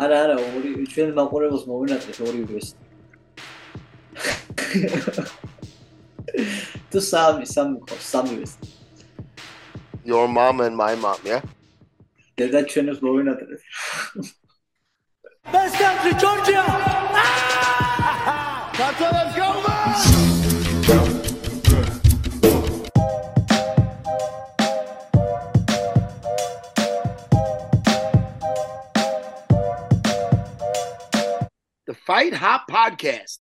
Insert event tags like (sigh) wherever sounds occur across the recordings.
あらあら、俺、うちのマコレボスも俺なんて漂流です。Tu sami, sami, sami bist. Your mom and my mom, yeah? Neden çönüz boyun atırız? Best country, Georgia! Ah! Tata, let's go, man! Fight Hop Podcast.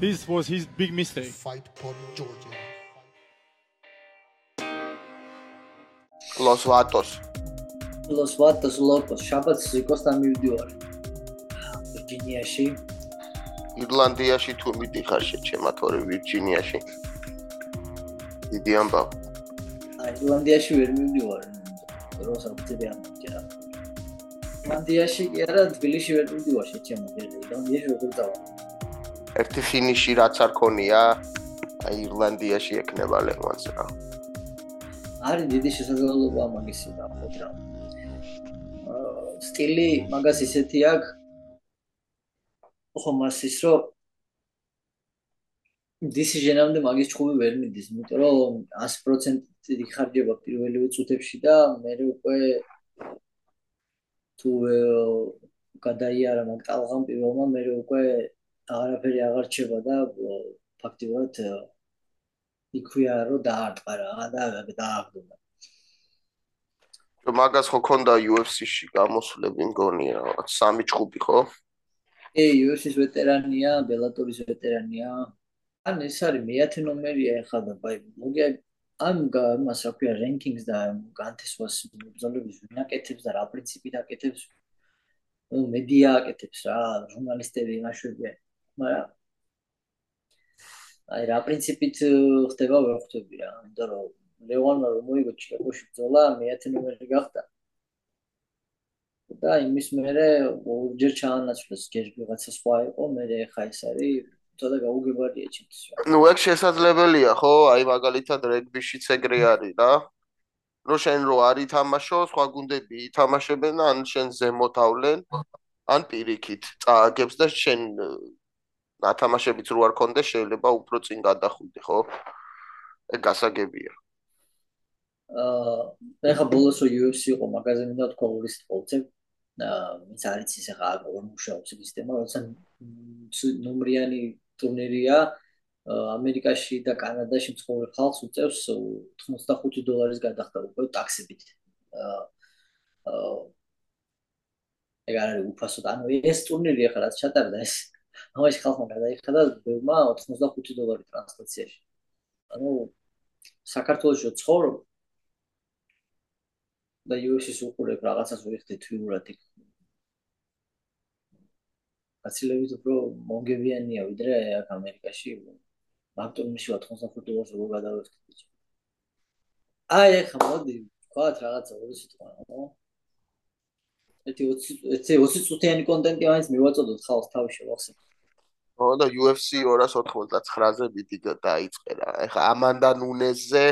This was his big mistake. Fight for Georgia. Los Vatos. Los vatos locos. შაბათს იკოსთან მივდივარ ვირჯინიაში. ირლანდიაში თუ მიდიხარ შეჩემა თორე ვირჯინიაში. დიდი ამბავ. ირლანდიაში ვერ მივდივარ როცა ვწები ამ ჯერა ირლანდიაში კი არა თბილისში ვერ მივდივარ შეჩემა ირლანდიაში როგორ დავა ერთი ფინიში რაც არ ქონია აი ირლანდიაში ეკნება ლევანს რა. არის დიდი შესაძლებლობა მაგისი და ხო რა სტილი მაგას ისეთი აქვს ხო მასის რო decision-ამდე მაგის ჭუბი ვერ მიდის, იმიტომ რომ 100% იხარჯება პირველივე წუთებში და მე უკვე თუ გადაიარა მაგ ტალღამ პირველმა მე უკვე აღარაფერი აღარ რჩება და ფაქტიურად იქვია რომ დაარტყა რა და დააგდო. მაგას ხო ქონდა UFC-ში გამოსვლები მგონია, რაღაც სამი ჭუბი ხო? ე UFC-ის ვეტერანია, Bellator-ის ვეტერანია. ან ეს არის მეათე ნომერია ახლა და ბაი მოგია ამ მას რა ქვია რენკინგს და განთესვას ბრძოლების ვინაკეთებს და რა პრინციპით აკეთებს მედია აკეთებს რა ჟურნალისტები იმაშვებიან მაგრამ აი რა პრინციპით ხდება ვერ ხვდები რა იმიტომ რომ ლევანმა რომ მოიგო ჩიკაგოში ბრძოლა, მეათე ნომერი გახდა. და იმის მერე ორჯერ ჩაანაცვლეს, ჯერ ვიღაცა სხვა იყო, მერე ხა ეს არის თოდა გაუგებარია ჩემთვის ნუ ეგ შესაძლებელია, ხო? აი მაგალითად რეგბიშიც ეგრე არის რა. რო შენ რო არის თამაშო, სხვა გუნდები ითამაშებენ, ან შენ ზემოთავლენ, ან პირიქით წააგებს და შენ ათამაშებიც რო არ კონდეს, შეიძლება უფრო წინ გადახვიდე, ხო? ეგ გასაგებია. აა ეხა ბოლოს UFC იყო მაგაზე მინდა თქვა ორი სპორტზე აა ვინც არის ის ეხა აღარ მუშაობს ის სისტემა როცა ნომრიანი ტურნირია ამერიკაში და კანადაში მცხოვრებ ხალხს უწევს 85 დოლარის გადახდა უკვე ტაქსებით. აა ეგ არის უფასო და ანუ ეს ტურნირი ეხლა რაც ჩატარდა ეს ამაში ხალხმა გადაიხადა ბევრმა 85 დოლარი ტრანსლაციაში. ანუ საქართველოსში ცხოვრობ და US-ის უყურებ რაღაცას ვიხდი თვიურად იქ. აცილებით უფრო მოგებიანია ვიდრე აქ ამერიკაში. მაგტომში 85 დოლარს როგორ გადავეხდი. აი ეხა მოდი, თქვათ რაღაცა ორი სიტყვა, ხო? ეთი 20 20 წუთიანი კონტენტი მაინც მივაწოდოთ ხალხს თავი შევახსენოთ. ხო და UFC 299-ზე მიდი დაიწყე რა. ეხა ამანდა ნუნესზე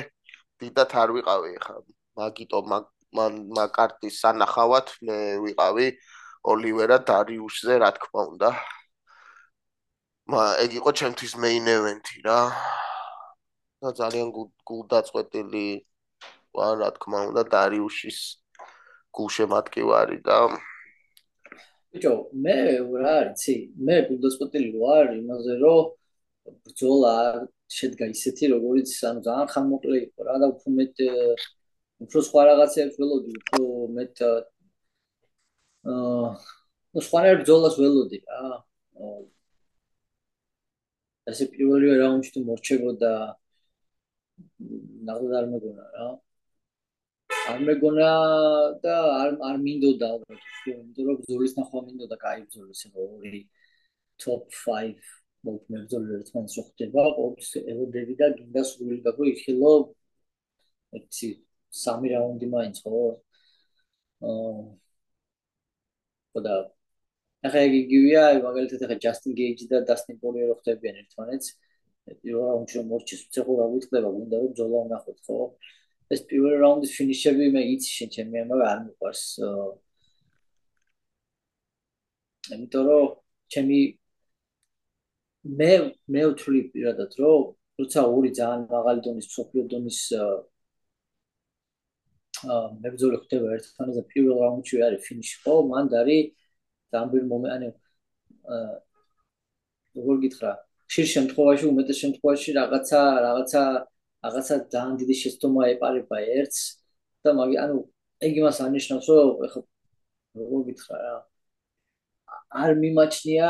დიდათ არ ვიყავი ეხა. მაგიტო მაგ მაკარტის სანახავად მე ვიყავი ოლივერა დარიუშზე რა თქმა უნდა. მა ეგ იყო ჩემთვის მეინ ევენთი რა. და ძალიან გულდაწყვეტილი ვარ რა თქმა უნდა დარიუშის გულშემატკივარი და ბიჭო მე რა არიცი მე გულდაწყვეტილი ვარ იმაზე რომ ბრძოლა შედგა ისეთი როგორიც ანუ ძალიან ხანმოკლე იყო რა და უფრო მეტ უფრო სხვა რაღაცებს ველოდი, უფრო მეტ აა სხვა ბრძოლას ველოდი რა. ასე პირველი რაუნდში თუ მორჩებოდა ნახოთ არ მეგონა რა. არ მეგონა და არ არ მინდოდა ალბათ, იმიტომ რომ ბრძოლის ნახვა მინდოდა კაი ბრძოლის ორი top 5 მოგ მებრძოლი ერთმანეთს ხვდება, ყოფს ელოდები და გინდა სრული გაგო იხილო ეცი სამი რაუნდი მაინც ხო? აა და ახლა იგი იგივეა, მაგალითად ახლა ჯასტინ გეიჯი და დასტინ პოლიე რო ხდებიან ერთმანეთს. პირველ რაუნდში რომ მორჩის უცხო რა ვიტყდება, გუნდა რომ ბრძოლა ვნახოთ, ხო? ეს პირველ რაუნდის ფინიშები მე იცი შენ ჩემი ამბავი არ მიყვარს. ამიტომ რომ ჩემი მე მე ვთვლი პირადად რომ როცა ორი ძალიან მაღალი დონის სოფლიო დონის აა მებრძოლი ხდება ერთმანეთზე პირველ რაუნდში არის ფინიში ხო მან არის დამბერ მომენტი როგორ გითხრა? ხშირ შემთხვევაში უმეტეს შემთხვევაში რაღაცა რაღაცა რაღაცა ძალიან დიდი შეცდომა ეპარება ერთს და მაგი ანუ იგი მას ანიშნავს რომ ეხლა როგორ გითხრა? რა არ მიმაჩნია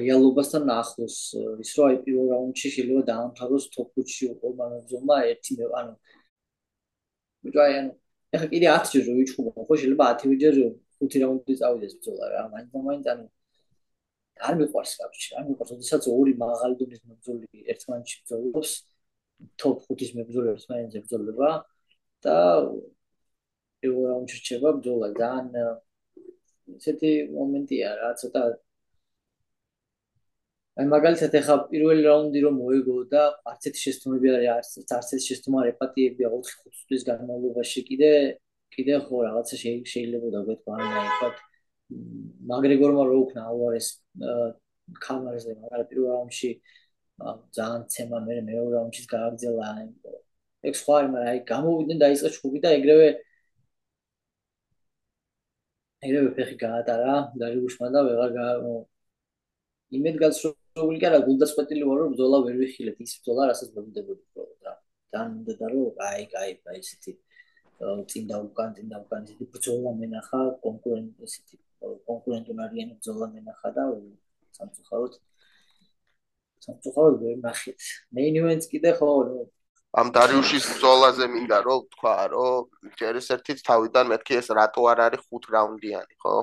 რეალობასთან ახლოს ის რომ აი პირველ რაუნდში შეიძლება დაამთავროს ტოპ 5-ში უყურმა მებრძოლმა ერთი მე ანუ ვიჯაი ანუ ეხლა კიდე 10 ჯერ რო ვიჩხუბო ხო შეიძლება 10 ჯერ 5 რაუნდი წავიდეს ბრძოლა რა მაინც მაინც ანუ არ მიყვარს კავშირი არ მიყვარს ოდესაც ორი მაღალი დონის მებრძოლი ერთმანეთში ბრძოლობს ტოპ 5-ის მებრძოლი ერთმანეთზე ბრძოლება და პირველ რაუნდში რჩება ბრძოლა. ძალიან ესეთი მომენტია რა ცოტა აი მაგალითად ეხა პირველი რაუნდი რომ მოიგო და არც ერთი შეცდომები არ არის არც ერთი შეცდომა არ ეპატიებია 4-5 წუთის განმავლობაში. კიდე კიდე ხო რაღაცა შეიძლება და გეთქვა აი ვთქვათ მაგრეგორმა რო უკნა ალვარეს კამარაზე მაგალითად პირველ რაუნდში ძალიან ცემა მე მეორე რაუნდში გააგზელა ეგ სხვა არის მაგრამ აი გამოვიდნენ და ისე ჩხუბი და ეგრევე ეგრევე ფეხი გაატარა დაჟიბუშმა და ვეღარ იმედ გასროლი კი არა გულდასწყვეტილი ვარ რომ ბრძოლა ვერ ვიხილეთ. ის ბრძოლა რასაც მოგდებოდი პრობლემა რა. თან უნდა და რომ აი აი აი ესეთი წინ და უკან წინ და უკან ესეთი ბრძოლა მენახა კონკურენტ ესეთი კონკურენტუნარიანი ბრძოლა მენახა და სამწუხაროდ სამწუხაროდ ვერ ნახეთ. მეინ ივენტს კიდე ხო ამ დარიუშის ბრძოლაზე მინდა რომ თქვა რომ ჯერ ეს ერთიც თავიდან მეთქი ეს რატო არ არის 5 რაუნდიანი ხო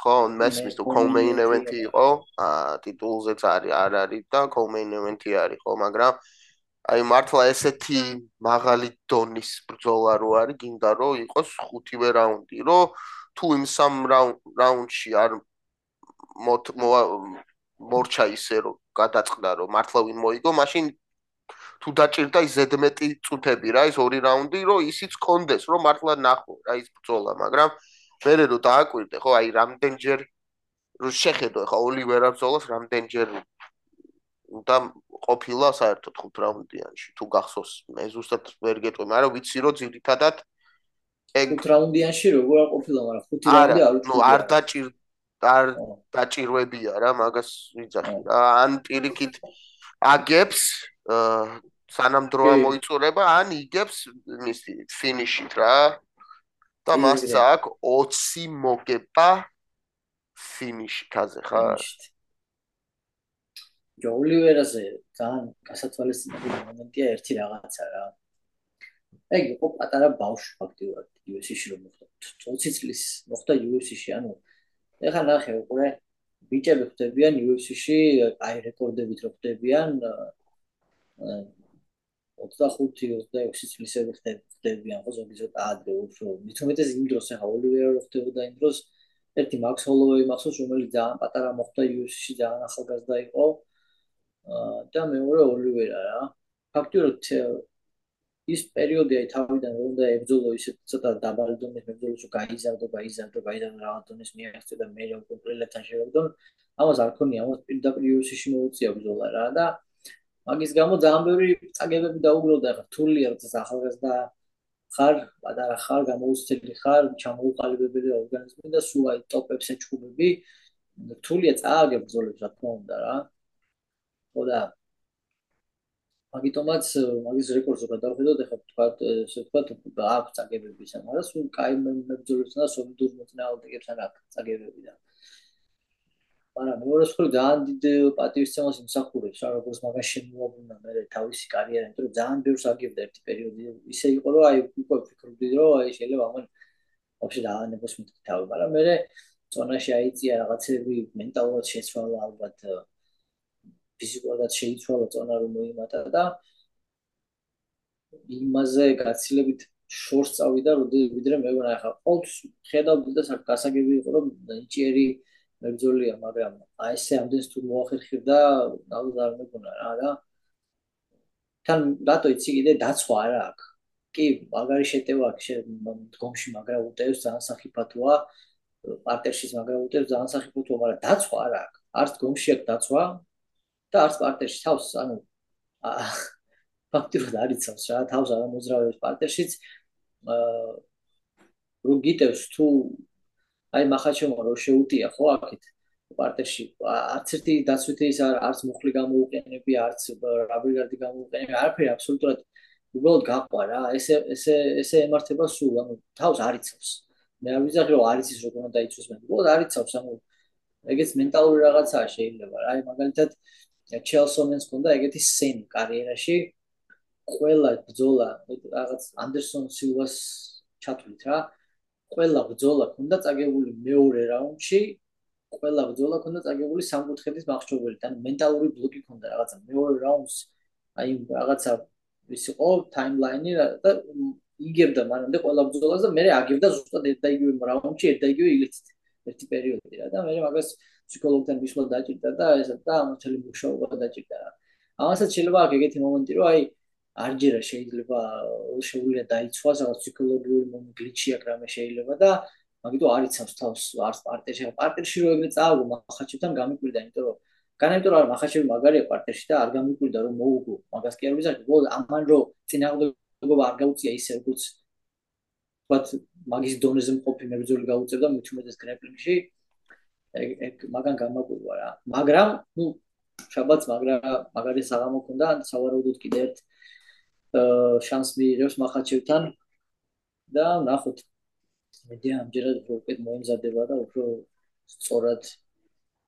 ხო მესმის თუ კომეინ ევენთი იყო აა ტიტულზეც არის არ არის და კომეინ ევენთი არის ხო მაგრამ აი მართლა ესეთი მაღალი დონის ბრძოლა რო არის გინდა რომ იყოს ხუთივე რაუნდი რომ თუ იმ სამ რაუნდში არ მორჩა ისე რომ გადაწყდა რომ მართლა ვინ მოიგო მაშინ თუ დაჭირდა ის ზედმეტი წუთები რა ის ორი რაუნდი რომ ისიც კონდეს რომ მართლა ნახო რა ის ბრძოლა მაგრამ მერე რომ დააკვირდე ხო აი რამდენჯერ რო შეხედო ხო ოლივერა ბრძოლას რამდენჯერ და ყოფილა საერთოდ ხუთ რაუნდიანში თუ გახსოვს. მე ზუსტად ვერ გეტყვი მაგრამ ვიცი რომ ძირითადად ეგ ხუთ რაუნდიანში როგორ ყოფილა მაგრამ ხუთი რაუნდი არ უჩვენე ნუ არ დაჭირდა არ დაჭირვებია რა მაგას ვიძახი რა. ან პირიქით აგებს სანამ დროა მოიწურება ან იგებს მისი ფინიშით რა და მას აქვს 20 მოგება ფინიშითაზე ხარ ჯოულივერაზე ძალიან გასათვალისწინებელი მომენტია ერთი რაღაცა რა. ეგ იყო პატარა ბავშვი ფაქტიურად UFC-ში რომ მოხდა 20 წლის მოხდა UFC-ში ანუ ეხლა ნახე უკვე ბიჭები ხდებიან UFC-ში, აი რეკორდებით რო ხდებიან 25-26 წლისები ხდებიან, ხო ზოგი ზოგი ადრე უფრო. მithumetes იმ დროს ახლა ოლივერა რო ხდებოდა იმ დროს ერთი მაქს ჰოლოვეი მახსოვს რომელიც ძალიან პატარა მოხდა UFC-ში, ძალიან ახალგაზრდა იყო. და მეორე ოლივერა რა. ფაქტიურად ის პერიოდი აი თავიდან რომ უნდა ებძოლო ისე ცოტა დაბალი დონის მებძოლო რომ გაიზარდო, გაიზარდო, გაიზარდო რაღაც დონის მიაღწია და მე რომ კონკრეტულად შევებდო, ამას არ ქონია, ამას პირდაპირ UFC-ში მოუწია ბძოლა რა და მაგის გამო ძალიან ბევრი წაგებები დაუგროვდა ხა რთულია როცა ახალგაზრდა ხარ, პატარა ხარ, გამოუცდელი ხარ, ჩამოუყალიბებელი ორგანიზმი და სულ აი ტოპებს ეჩხუბები რთულია წააგებ ბძოლებს რა თქმა უნდა რა. ხო და მაგიტომაც მაგის რეკორდს რო გადავხედოთ, ეხლა თქვა, ესე ვთქვა, აქვს წაგებები სამ, მაგრამ სულ კაი მებრძოლებსა და სოლიდურ მოწინააღმდეგებს არ აქვს წაგებები და მაგრამ მეორე მხრივ ძალიან დიდ პატივისცემას იმსახურებს, რა როგორც მაგას შემოაბრუნა მე თავისი კარიერა, იმიტომ რომ ძალიან ბევრს აგებდა ერთი პერიოდი, ისე იყო რომ აი უკვე ვფიქრობდი რომ აი შეიძლება ამან ვაფშე დაანებოს მეთქი თავი, მაგრამ მე ზონაში აიწია რაღაცები მენტალურად შეცვალა ალბათ ფიზიკურად შეიცვალა წონა რომ მოიმატა და იმაზე გაცილებით შორს წავიდა ვიდრე მეგონა ახლა ყოველთვის ხედავდი და გასაგები იყო რომ ნიჭიერი მებძოლია მაგრამ აი ესე ამდენს თუ მოახერხებდა ნაუდა არ მეგონა რა და თან რატო იცი კიდე დაცვა არა აქვს? კი მაგარი შეტევა აქვს დგომში მაგრამ უტევს ძალიან სახიფათოა პარტერშიც მაგრამ უტევს ძალიან სახიფათოა მაგრამ დაცვა არა აქვს. არც დგომში აქვს დაცვა და არც პარტერში. თავს ანუ ფაქტიურად არიცავს რა თავს არ მოძრავებს პარტერშიც. აა რო გიტევს თუ აი מחაჩემო რო შეუტია ხო აქეთ პარტერში არც ერთი დაცვითი ის არც მუხლი გამოუყენები არც რაბრიგარდი გამოუყენები არაფერი აბსოლუტურად უბრალოდ გაყვა რა. ესე ესე ესე ემართება სულ ანუ თავს არიცავს მე არ ვიზახი რომ არიცის როგორ უნდა იცოს მე. უბრალოდ არიცავს ანუ ეგეც მენტალური რაღაცაა შეიძლება რა. აი მაგალითად ჩელსონენს ქონდა ეგეთი სენი კარიერაში. ყველა ბძოლა რაღაც ანდერსონ სილვას ჩათვლით რა ყველა ბძოლა ქონდა წაგებული მეორე რაუნდში ყველა ბძოლა ქონდა წაგებული სამკუთხედის მახრობელი და მენტალური ბლოკი ქონდა რაღაცა მეორე რაუნდს აი რაღაცა ის იყო ტაიმლაინი და იგებდა მანამდე ყველა ბძოლას და მე აგებდა ზუსტად ერთ და იგივე რაუნდში ერთ და იგივე ილიცით ერთი პერიოდი რა. და მე მაგას ფსიქოლოგთან მისვლა დაჭირდა და ესა და ამათელი მუშაობა დაჭირდა რა. ამასაც შეიძლება აქ ეგეთი მომენტი რომ აი არჯერა შეიძლება შეუძლია დაიცვას რაღაც ფსიქოლოგიური მომგლიჩი აქ რამე შეიძლება და მაგიტო არ იცავს თავს არც პარტერში პარტერში რო ეგრე წააგო მახაჩებთან გამიკვირდა იმიტომ რომ განაიმტო რა მახაჩები მაგარია პარტერში და არ გამიკვირდა რომ მოუგო მაგას კი არ ვიზარდი ბოლო ამან რო წინააღმდეგობა არ გაუწია ისე როგორც ვთქვათ მაგის დონეზე მყოფი მებრძოლი გაუწევდა მithumedes grappling-ში ეგ ეგ მაგან გამაკვირვა რა. მაგრამ ნუ შაბათს მაგრა მაგარი საღამო ქონდა სავარაუდოდ კიდე ერთ შანს მიიღებს מחაჩევთან და ნახოთ. მედი ამჯერად უფრო უკეთ მოიმზადება და უფრო სწორად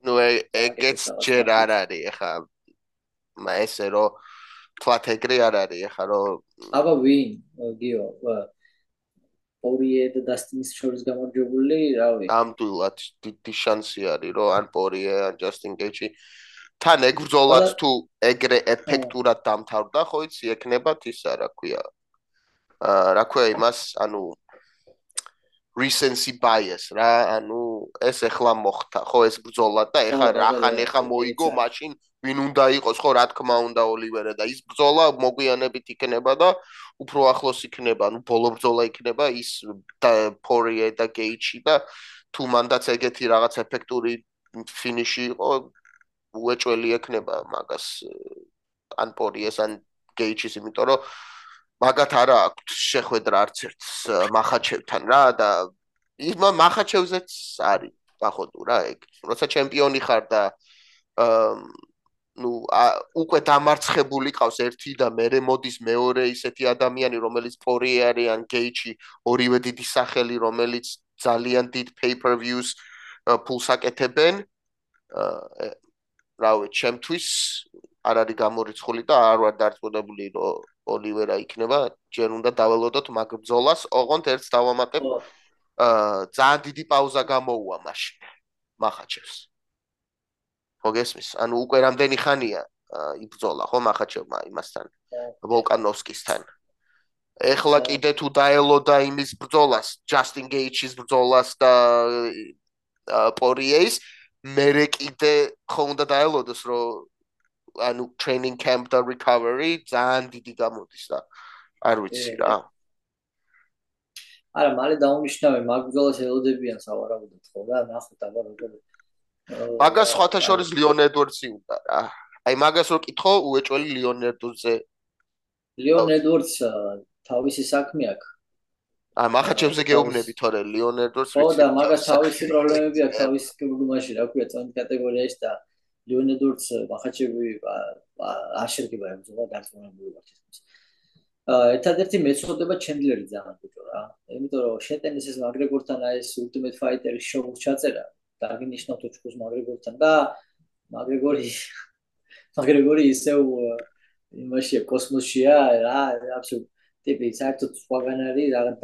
ნუ ეგეც ჯერ არ არის ახლა მა ესე რომ თქვათ ეგრე არ არის ახლა რომ აბა ვინ? გიო პორიე და დასტინის შორის გამარჯვებული რავი ამდულად დიდი შანსი არის რომ ან პორიე ან ჯასტინ გეიჩი თან ეგ ბრძოლაც თუ ეგრე ეფექტურად დამთავრდა, ხო იცი, ეკნებათ ისა, რა ქვია. აა, რა ქვია იმას, ანუ recency bias რა, ანუ ეს ეხლა მოხდა, ხო ეს ბრძოლა და ეხლა რახან ეხა მოიგო, მაშინ ვინ უნდა იყოს, ხო, რა თქმა უნდა ოლივერა და ის ბრძოლა მოგვიანებით იქნება და უფრო ახლოს იქნება, ანუ ბოლო ბრძოლა იქნება ის Poirier და Gaethje და თუ მანდაც ეგეთი რაღაც ეფექტური ფინიში იყო, უეჭველი ექნება მაგას ან პორიეს ან გეიჩის, იმიტომ რომ მაგათ არა აქვს შეხვედრა არც ერთ მახაჩევთან რა და ის მახაჩევზეც არის походу რა ეგ. როცა ჩემპიონი ხარ და ну უკვე დამარცხებული ყავს ერთი და მეორე მოდის მეორე ისეთი ადამიანი რომელიც პორი არის ან გეიჩი ორივე დიდი სახელი რომელიც ძალიან დიდ pay-per-views ფულს აკეთებენ რა ვიცი, ჩემთვის არ არის გამორიცხული და არ ვარ დარწმუნებული, რომ ოლივერა იქნება, ჯერ უნდა დაველოდოთ მაგ ბრძოლას, ოღონდ ერთს დავამატებ. აა ძალიან დიდი პაუზა გამოუვა მაშინ მახაჩევს. ხო გესმის? ანუ უკვე რამდენი ხანია იბრძოლა ხო მახაჩევმა იმასთან ვოლკანოვსკისთან. ეხლა კიდე თუ დაელოდა იმის ბრძოლას, ჯასტინ გეიჩის ბრძოლას და პორიეის, აა მერე კიდე ხო უნდა დაელოდოს რომ ანუ ტრეინინგ კემპ და რეკავერი ძალიან დიდი გამოდის და არ ვიცი რა. არა მალე დაუნიშნავენ მაგბძოლას ელოდებიან სავარაუდოდ ხო და ნახოთ აბა როგორ მაგას სხვათა შორის ლიონ ედვარდსი უნდა რა. აი მაგას რო კითხო უეჭველი ლიონ ედვარდსზე ლიონ ედვარდს თავისი საქმე აქვს აი მახაჩევზე გეუბნები თორე ლიონერდოს ვიცი. ხო და მაგას თავისი პრობლემები აქვს თავის კლუბში, რა ქვია, წონით კატეგორიაში და ლიონერდოს მახაჩევი არ შეიძლება ემზობა დარწმუნებული ვარ აა ერთადერთი მეცოდება ჩენდლერი ძალიან ბიჭო რა. იმიტომ რომ შეტენისის მაგრეგორთან აი ეს ultimate fighter-ის შოუს ჩაწერა და აღინიშნა თუ ჩქუს მაგრეგორთან და მაგრეგორი (laughs) მაგრეგორი ისევ იმაშია კოსმოსშია რა აბსოლუტურად ტიპი საერთოდ სხვაგან არის რაღაც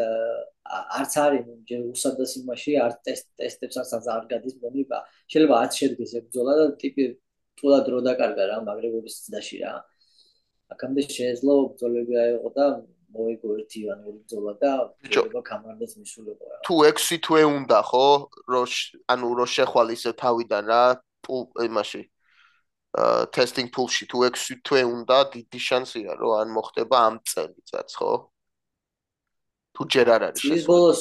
არც არის ჯერ უსადას იმაში არც ტესტ ტესტებს არც არ გადის მომიბა შეიძლება არც შედგეს ეს ბძოლა და ტიპი თულა დრო დაკარგა რა მაგრეგორის წდაში რა. აქამდე შეეძლო ბძოლები აიღო და მოიგო ერთი ან ორი ბრძოლა და შეიძლება კამარდაც მისულიყო რა. თუ 6 თვე უნდა ხო? რო ანუ რო შეხვალ ისე თავიდან რა პულ იმაში ტესტინგ პულში თუ 6 თვე უნდა დიდი შანსია რომ არ მოხდება ამ წელიწადს ხო? თუ ჯერ არ არის წლის ბოლოს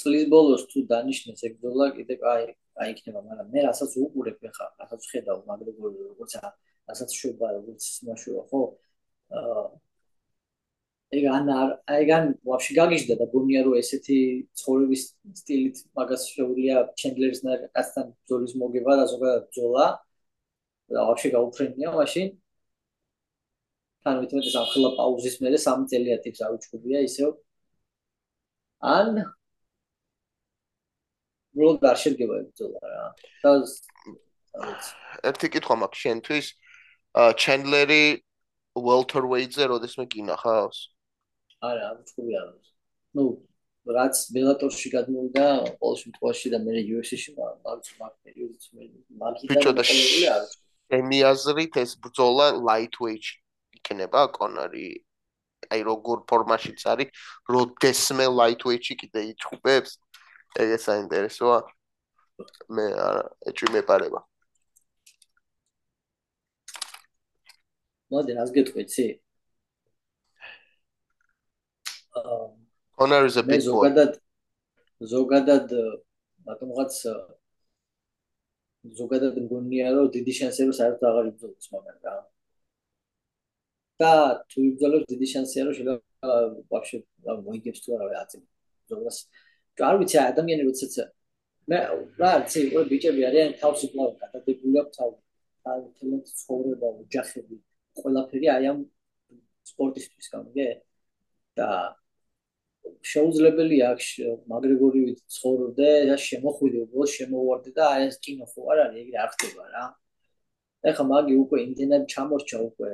წლის ბოლოს თუ დანიშნეს ეგ ბრძოლა კიდე კაი კაი იქნება, მაგრამ მე რასაც უყურებ ხა, რასაც ხედავ მაგრეგორი როგორც რასაც შვება როგორც იმაშუა ხო? აა ეგ ან ეგ ან ვაფშე გაგიჟდა და გონია რომ ესეთი ცხოვრების სტილით მაგას შეუძლია ჩენდლერსთან ბრძოლის მოგება და ზოგადად ბრძოლა ვაფშე გაუფრენია მაშინ. თან ვიტყვით ეს ახლა პაუზის მერე 3 წელიწადს აუჩქუბია ისევ. ან უბრალოდ არ შედგება ეს ბრძოლა რა. და ერთი კითხვა მაქვს შენთვის. ჩენდლერი welterweight-ზე როდესმე გინახავს? არა აუჩქუბი არ არის ნუ რაც ბელატორში გადმოვიდა ყოველ შემთხვევაში და მე UFC-ში მაგ მაგ პერიოდში მაგიდან არის ემი აზრით ეს ბრძოლა lightweight იქნება კონარი აი როგორ ფორმაშიც არის როდესმე lightweight-ში კიდე იჩხუბებს. ეგ საინტერესოა. მე არა ეჭვი მეპარება მოდი რას გეტყვიცი კონარი is a მე big boy. ზოგადად ზოგადად რატომღაც ზოგადად მგონია რომ დიდი შანსია რომ საერთოდ აღარ იბრძოლოს მაგრამ რა. და თუ იბრძოლოს დიდი შანსია რომ შეიძლება ვაფშე მოიგებს თუ არა აწი. ბრძოლას არ ვიცი ადამიანი როდესაც მე რა ცი ყო ბიჭები არიან თავს უკრავ გადადებული აქვს თავი თალენტ ცხოვრება ოჯახები ყველაფერი აი ამ სპორტისტვის გამიგე. და შეუძლებელია აქ მაგრეგორი ცხოვრობდე და შემოხვიდე უბრალოდ შემოვარდე და აი ეს კინო ხო არ არის ეგრე არ ხდება რა. ეხა მაგი უკვე იმდენად ჩამორჩა უკვე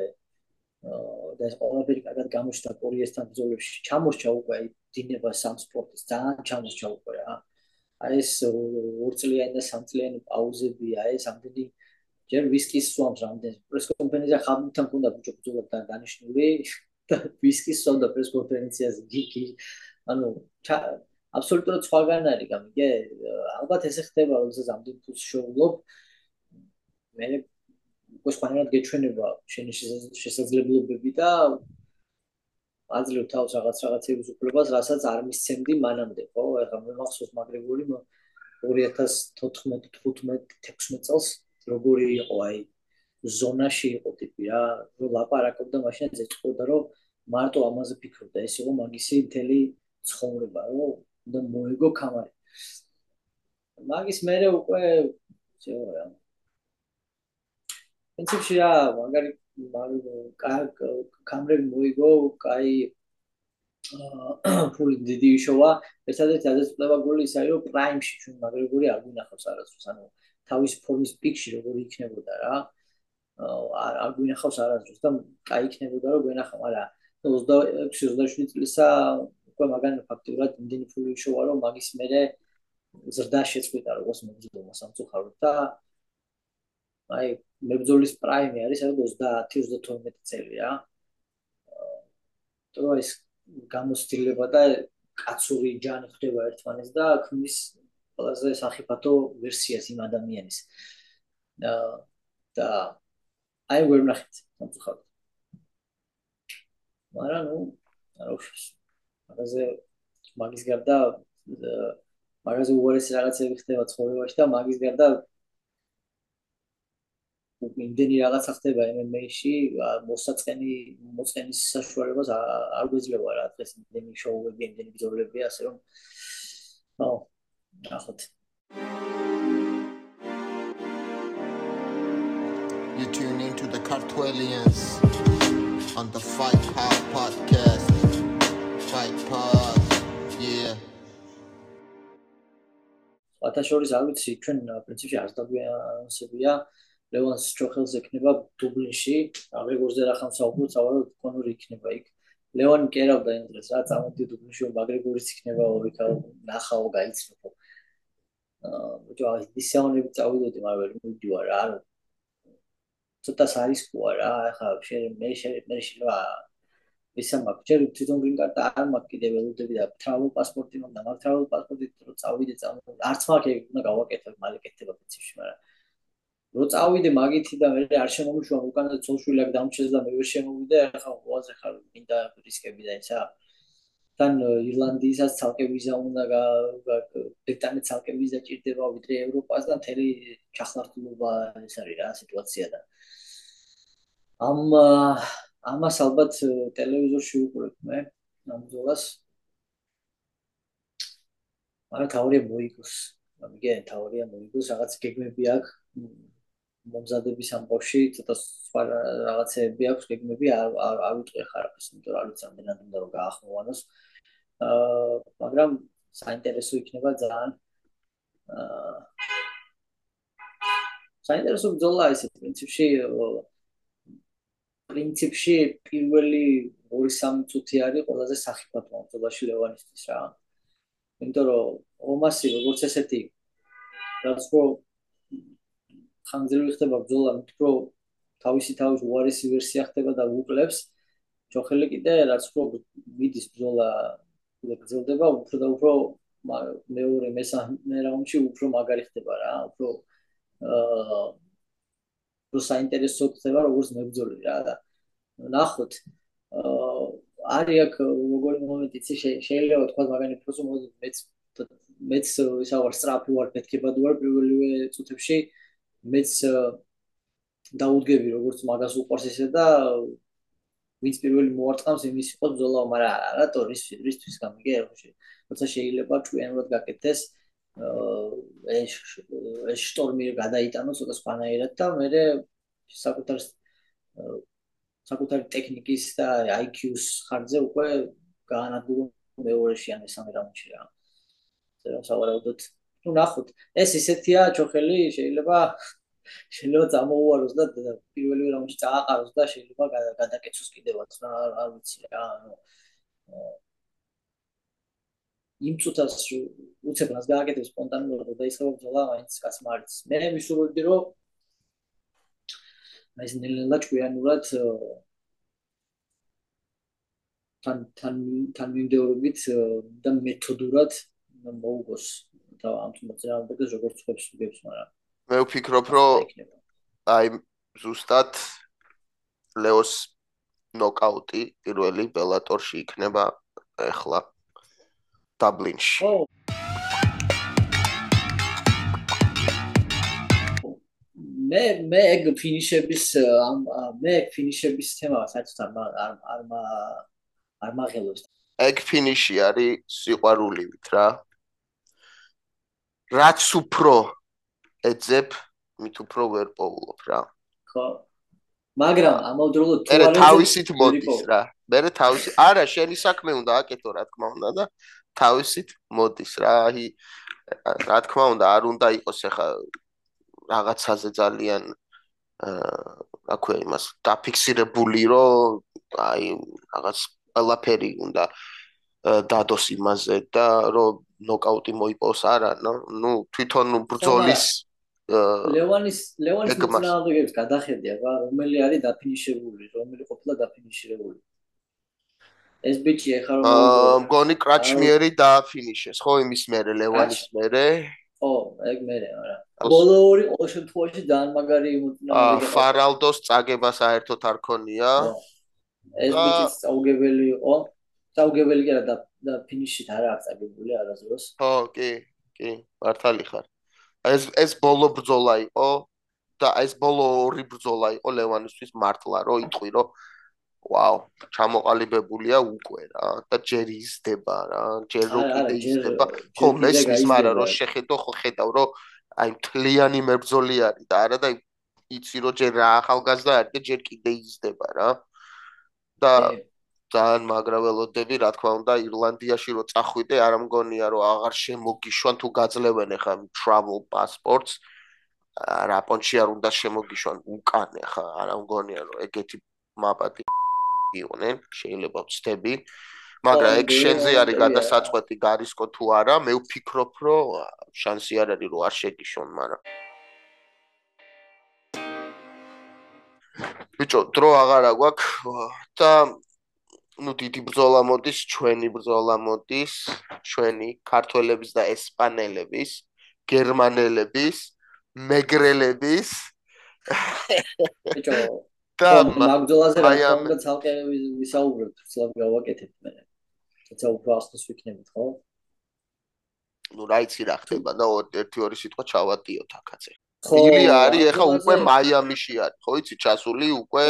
და ეს ყველაფერი კარგად გამოჩნდა კორიესთან ბრძოლებში. ჩამორჩა უკვე დინება სამ სპორტის ძალიან ჩამორჩა უკვე რა. აი ეს ორწლიანი და სამწლიანი პაუზები აი ეს ამდენი ჯერ ვისკის სვამს რამდენი პრეს კონფერენცია ხაბუთან ქონდა ბიჭო ბრძოლა და დანიშნული. და ვისკის სვამდა პრეს კონფერენციაზე გიგი ანუ აბსოლუტურად სხვაგან არის გამიგე ალბათ ესე ხდება როდესაც ამდენ ფულს შოულობ მე უკვე სხვანაირად გეჩვენება შენი შესაძლებლობები და აძლევ თავს რაღაც რაღაცების უფლებას, რასაც არ მისცემდი მანამდე, ხო? ეხლა მე მახსოვს მაგრეგორი 2014-15-16 წელს როგორი იყო აი ზონაში იყო ტიპი რა, რომ ლაპარაკობდა მაშინ ეწყობდა რომ მარტო ამაზე ფიქრობდა, ეს იყო მაგისი მთელი ცხოვრება, რომ და მოიგო კამარი. მაგის მერე უკვე შეურა. პრინციპში რა, მაგარი კამრები მოიგო, კაი ფული დიდი იშოვა, ერთადერთი ადეცლება გული ის არის რომ პრაიმში ჩვენ მაგრეგორი არ გვინახავს არასდროს, ანუ თავის ფორმის პიკში როგორი იქნებოდა რა. არ არ გვინახავს არასდროს და კაი იქნებოდა რომ გვენახა, მაგრამ 26-27 წლისა უკვე მაგან ფაქტიურად იმდენი ფული იშოვა რომ მაგის მერე ზრდა შეწყვიტა როგორც მებრძოლმა სამწუხაროდ და აი მებრძოლის პრაიმი არის აი 30-32 წელი რა. თუ ის გამოცდილება და კაცური ჯანი ხდება ერთმანეთს და ქმნის ყველაზე საფათო ვერსიას იმ ადამიანის. და და აი ვერ ნახეთ სამწუხაროდ. მაგრამ ნუ არა უშავს. მაგაზე მაგის გარდა მაგაზე უარესი რაღაცები ხდება ცხოვრებაში და მაგის გარდა იმდენი რაღაცა ხდება MMA-ში, მოსაწყენი მოწყენის საშუალებას არ გვეძლება რა დღეს იმდენი შოუები, იმდენი ბრძოლები, ასე რომ ო, ნახოთ. You tune into the Cartwellians on the Fight Pod podcast. Fight Pod, yeah. ათაშორის არ ვიცი, ჩვენ პრინციპში არ დაგვიანსებია ლევან სტროხელს ეკნება დუბლინში, აგრეგორზე რა ხამსაუბრო, წავალ კონური იქნება იქ. ლევანი კერავდა დღეს რა წამოდი დუბლინში, მაგრეგორის იქნება ვიქა ნახაო გაიცნობო. აა, ბიჭო, ის საუნები წავიდოდი, მაგრამ ვერ მივდივარ რა, ანუ ცოტა სარისკოა რა, ახლა მე მე შეიძლება ისა მაქვს. ჯერ თვითონ green card არ მაქვს კიდე ველოდები და travel passport-ი მაქვს და მაგ travel passport-ით რო წავიდე წავიდე არც მაქვს ეგ უნდა გავაკეთო მალე კეთდება პრინციპში მაგრამ რო წავიდე მაგითი და მე არ შემომიშვა უკანაზე ცოლშვილი აქ დამჩეს და მე ვერ შემოვიდე ახლა ყველაზე ხარ მინდა რისკები და ისა. თან ირლანდიისას ცალკე ვიზა უნდა ბრიტანეთს ცალკე ვიზა ჭირდება ვიდრე ევროპას და მთელი ჩახლართულობა ეს არის რა სიტუაცია და ამ ამას ალბათ ტელევიზორში ვუყურებ მე ამ ძოლას არა თავია მოიგოს. მიგე თავია მოიგოს რაღაც გეგმები აქვს მომზადების ამბავში ცოტა სხვა რაღაცები აქვს გეგმები არ არ ვიტყვი ხარ ეს იმიტომ არ ვიცი ამდენად უნდა რომ გაახმოვანოს. აა მაგრამ საინტერესო იქნება ძალიან აა საინტერესო ბრძოლა ეს პრინციპში პრინციპში პირველი 2-3 წუთი არის ყველაზე სახიფათო ბრძოლაში ლევანისთვის რა იმიტომ რომ ომასი როგორც ესეთი რაც რო ხანგრძლივი ხდება ბრძოლა, უფრო თავისი თავის უარესი ვერსია ხდება და უკლებს. ჯოხელი კიდე რაც უფრო მიდის ბრძოლა და გრძელდება, უფრო და უფრო მეორე მესამე რაუნდში უფრო მაგარი ხდება რა, უფრო აა უფრო საინტერესო ხდება როგორც მებრძოლი რა და ნახოთ. აა არის აქ როგორი მომენტიც შეიძლება თქვა მაგარი პროცესო მოდი მეც მეც ისა ვარ სტრაფი ვარ პეთქებად ვარ პირველივე წუთებში მეც დაუდგები როგორც მაგას უყურს ესე და ვინც პირველი მოარტყამს იმის იყო ბზოლა მაგრამ არა რატო? რის რისთვის გამიგე ხოში როცა შეიძლება ჭვიანურად გაკეთდეს ეს ეს შტორმი გადაიტანო ცოტა სპანაერად და მე საკუთარ საკუთარი ტექნიკის და IQ-ს ხარჯზე უკვე გაანადგურო მეორეში ან მესამე რაუნდში რა. რა სავარაუდოდ ну ნახოთ ეს ისეთია ჩოხელი შეიძლება შეიძლება წამოუვაროს და პირველი რაუნდში წააყაროს და შეიძლება გადაკეცოს კიდევაც რა არ ვიცი რა ანუ იმ წუთას უცებრას გააკეთებს სპონტანურად და ისევ ბრძოლა მაინც კაცმა არის მე ვისურვებდი რომ აი ეს ნელ-ნელა ჭკვიანურად თან თან თან მიმდევრობით და მეთოდურად მოუგოს და ამ მოძრაობებს როგორც ხებს უგებს, მაგრამ მე ვფიქრობ, რომ აი ზუსტად ლეოს ნოკაუტი პირველი ბელატორში იქნება ახლა დაბლინში. მე მე ეგ ფინიშების ამ მე ფინიშების თემა საერთოდ არ არ არ მაღელობს. ეგ ფინიში არის სიყვარულივით რა. რაც უფრო ეძებ, მით უფრო ვერ პოულობ რა. ხო. მაგრამ ამავდროულად თუ არა თავისით მოდის რა. მე თავისი არა შენი საქმე უნდა აკეთო რა თქმა უნდა და თავისით მოდის რა. აი რა თქმა უნდა არ უნდა იყოს ახლა რაღაცაზე ძალიან აა აქვე იმას დაფიქსირებული რომ აი რაღაც ყველაფერი უნდა დადოს იმაზე და რომ ნოკაუტი მოიპოვოს არა ნუ თვითონ ბრძოლის ლევანის ლევანის მოწინააღმდეგეებს გადახედი აბა რომელი არის დაფინიშებული რომელი ყოფილა დაფინიშირებული ეს ბიჭი ახლა რომ აა მგონი კრაჩმიერი დააფინიშეს ხო იმის მერე ლევანის მერე. ო ეგ მერე არა. ბოლო ორი ყოველ შემთხვევაში ძალიან მაგარი მოწინააღმდეგე აა ფარალდოს წაგება საერთოდ არ ქონია. ეს ბიჭი საუგებელი იყო. საუგებელი კი არა და ფინიშით არა აქვს აგებული არაზროს. ხო, კი, კი, მართალი ხარ. ეს ეს ბოლო ბრძოლა იყო და ეს ბოლო ორი ბრძოლა იყო ლევანისთვის მართლა, რომ იტყვი, რომ ვაუ, ჩამოყალიბებულია უკვე რა და ჯერ იზრდება რა, ჯერ რო კიდე იზრდება. ხო, მესმის, მაგრამ რო შეხედო, ხო ხედავ, რომ აი მთლიანი მებრძოლი არის და არა და იცი რომ ჯერ რა ახალგაზრდა არის და ჯერ კიდე იზრდება რა. და ძალიან მაგრაველოდები, რა თქმა უნდა, ირლანდიაში რო წახვიდე, არ ამგონია რომ აღარ შემოგიშვან თუ გაძლევენ ახლა travel passports. რა პონჩი არ უნდა შემოგიშვან უკან ახლა არ ამგონია რომ ეგეთი მაპატი იყვნენ, შეიძლება ვწდები. მაგრამ ეგ შენზე არის გადასაწყვეტი გარისკო თუ არა, მე ვფიქრობ, რომ შანსი არ არის რომ არ შეგიშვან, მაგრამ ბიჭო, დრო აღარა გვაქვს და ну დიდი ბრძოლა მოდის, ჩვენი ბრძოლა მოდის, ჩვენი ქართველების და ესპანელების, გერმანელების, მეგრელების ბიჭო და მაგძოლაზე რა თქმა უნდა ცალკე ვი- ვისაუბროთ, ცლად გავაკეთებთ მე. თუმცა უფრო ახლოს ვიქნებით, ხო? ну იცი რა ხდება და ორ- ერთი ორი სიტყვა ჩავატიოთ აქაცე. ხო. ილია არის ეხა უკვე მაიამიში არის, ხო იცი, ჩასული უკვე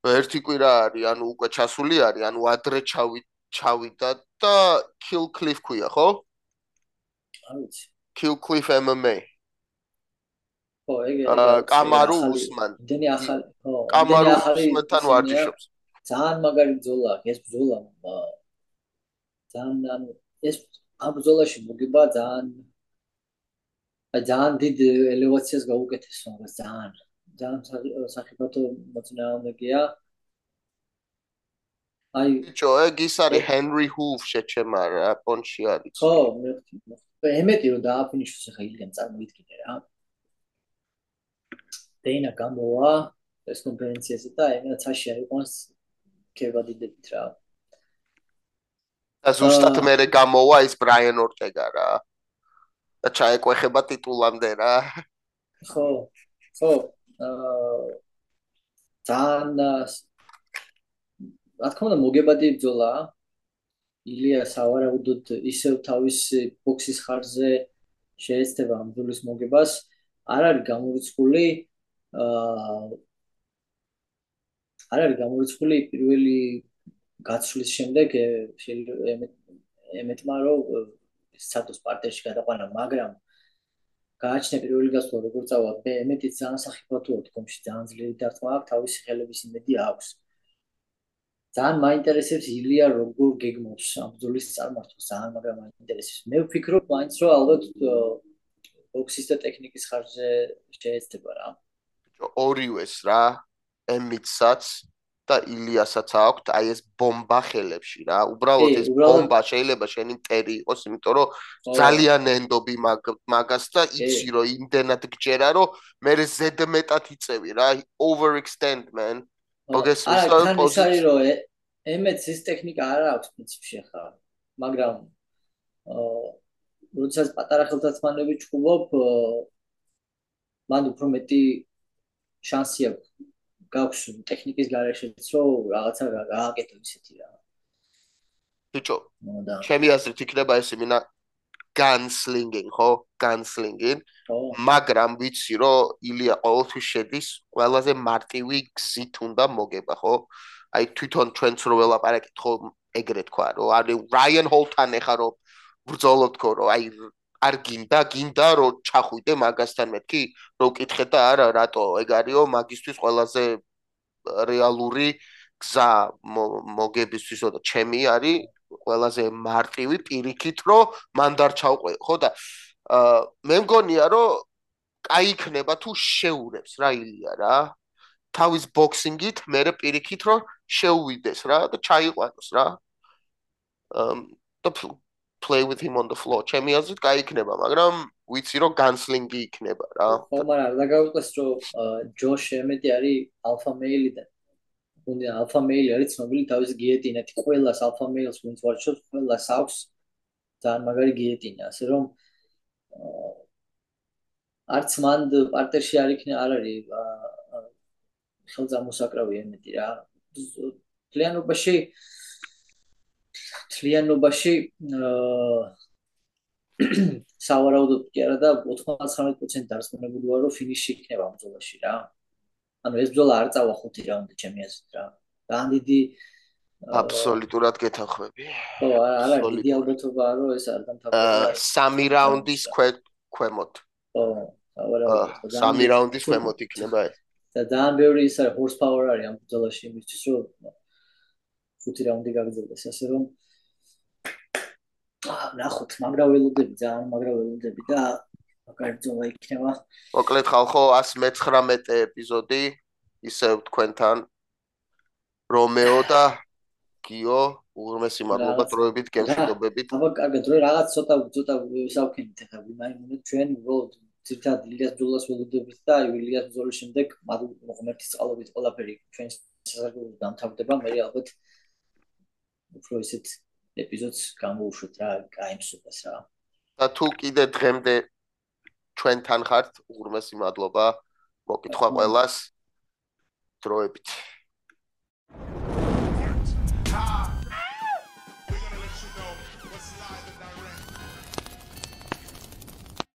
ერთი კვირა არის, ანუ უკვე ჩასული არის, ანუ ადრე ჩავი ჩავიდა და Kill Cliff ქვია, ხო? არ ვიცი. Kill Cliff MMA. ხო, ეგ კამარუ უსმან. იმდენი ახალი, ხო. კამარუ უსმანთან ვარჯიშობს. ძალიან მაგარი ბრძოლა, ეს ბრძოლა აა, ძალიან ეს ამ ბრძოლაში მოგება ძალიან ძალიან დიდ ელევაციას გაუკეთეს მაგას ძალიან ძალიან სა- სახიფათო მოწინააღმდეგეა აი ბიჭო, ეგ ის არის Henry Hoof შეჩემა რა, პონჩი არის. ხო მეხთი მეხთი ემეტი რომ დააფინიშოს ახლა ილგან წარმოიდგინე რა დეინა გამოვა ეს კონფერენციაზე და ემენა ცაში აიყვანს ქებადიდებით რა და ზუსტად მერე გამოვა ის ბრაიან ორტეგა რა. და ჩაეკვეხება ტიტულამდე რა. ხო ხო აა ძალიან რა თქმა უნდა მოგებადი ბრძოლა ილია სავარაუდოდ ისევ თავის ბოქსის ხარზე შეეცდება ამ ბრძოლის მოგებას არ არის გამორიცხული აა არ არის გამორიცხული პირველი გაცვლის შემდეგ ე, შეიძლება ემეტ- ემეტმა რომ სატოს პარტერში გადაყვანა მაგრამ გააჩნია პირველი გასვლა როგორ წავა. მე ემეტიც ძალიან სახიფათოა თქომში ძალიან ძლიერი დარტყმა აქვს თავისი ხელების იმედი აქვს. ძალიან მაინტერესებს ილია როგორ გეგმავს ამ ბრძოლის წარმართვას ძალიან მაგრამ მაინტერესებს. მე ვფიქრობ მაინც რომ ალბათ ბოქსის და ტექნიკის ხარჯზე შეეცდება რა ორივეს რა, ემიცსაც და ილიასაც აქვთ აი ეს ბომბა ხელებში რა. უბრალოდ ეს ბომბა შეიძლება შენი მტერი იყოს, იმიტომ რომ ძალიან ენდობი მაგ- მაგას და იცი რომ იმდენად გჯერა რომ მე ზედმეტად იწევი რა. overextend man. მოგესმის, რა პოზიცია? არის რომ ე- ემეტს ის ტექნიკა არ აქვს პრინციპში ხა მაგრამ აა როდესაც პატარა ხელთათმანები ჩხუბობ მან უფრო მეტი შანსი აქვს გაქვს ტექნიკის გარეშეც რომ რაღაცა გა- გააკეთო ისეთი რა ბიჭო, ჩემი აზრით იქნება ეს იმინა gunslinging, ხო? ხო მაგრამ ვიცი რომ ილია ყოველთვის შედის ყველაზე მარტივი გზით უნდა მოგება, ხო? აი თვითონ ჩვენც რო ველაპარაკეთ, ხო, ეგრე თქვა, რომ არის რაიან ჰოლთან ეხა რომ ბრძოლობთ ხო, რომ აი არ გინდა, გინდა რომ ჩახვიდე მაგასთან მეთქი, რო ვკითხე და არა, რატო? ეგ არისო მაგისთვის ყველაზე რეალური გზა მო- მოგებისთვისო და ჩემი არის ყველაზე მარტივი პირიქით რომ მან დარჩავყვე, ხო და აა მე მგონია რომ კაი იქნება თუ შეურებს რა ილია რა? თავის ბოქსინგით მე პირიქით რომ შეუვიდეს რა? და ჩაიყვანოს რა? um the play with him on the floor. ჩემი აზრით კაი იქნება მაგრამ ვიცი რომ განსლინგი იქნება რა. ხო მაგრამ რა გავიყვეს რომ აა, ჯოშ ემეტი არის ალფა მეილი და უნდა ალფა მეილი არის ცნობილი თავის გიეტინით ყველას ალფა მეილს ვინც ვარჩევს ყველას აქვს ძალიან მაგარი გიეტინა. ასე რომ არც მან პარტერში არ იქნა არ არის აა, ხელძამოსაკრავი ემეტი რა. თლიანობაში თლიანობაში აა სავარაუდოდ კი არა და 99% დარწმუნებული ვარ რომ ფინიში იქნება ამ ბრძოლაში რა. ანუ ეს ბრძოლა არ წავა 5 რაუნდი ჩემი აზრით რა. ძალიან დიდი აბსოლუტურად გეთანხმები ხო, არა, დიდი ალბათობაა რომ ეს არ დამთავრდება. სამი რაუნდის ქვე ქვემოთ ხო, სავარაუდოდ. ხო, ძალიან სამი დიდი- რაუნდის თუ- ქვემოთ იქნება ეს და ძალიან ბევრი ის არის horse power არის ამ ბრძოლაში იმისთვის რომ 5 რაუნდი გაგრძელდეს ასე რომ აა ნახოთ მაგრა ველოდები ძალიან მაგრა ველოდები და მაგარი ბრძოლა იქნება მოკლედ ხალხო 119 ეპიზოდი ისევ თქვენთან. რომეო და გიო უღრმესი მადლობა დროებით გემშვიდობებით. აბა კარგად რო რაღაც ცოტა ცოტა ვისაუქენით ახლა. ვიმაინოთ ჩვენ უბრალოდ ძირთად ლიას ბრძოლას ველოდებით და აი ლიას ბრძოლის შემდეგ მადლ ღმერთის წყალობით ყველაფერი ჩვენ სასარგებლოდ დამთავრდება. მე ალბათ უფრო ისეთ ეპიზოდს გამოუშვით რა, გაიმსუბეს რა. და თუ კიდე დღემდე ჩვენთან ხართ, უღრმესი მადლობა მოგითხვა ყველას დროებით.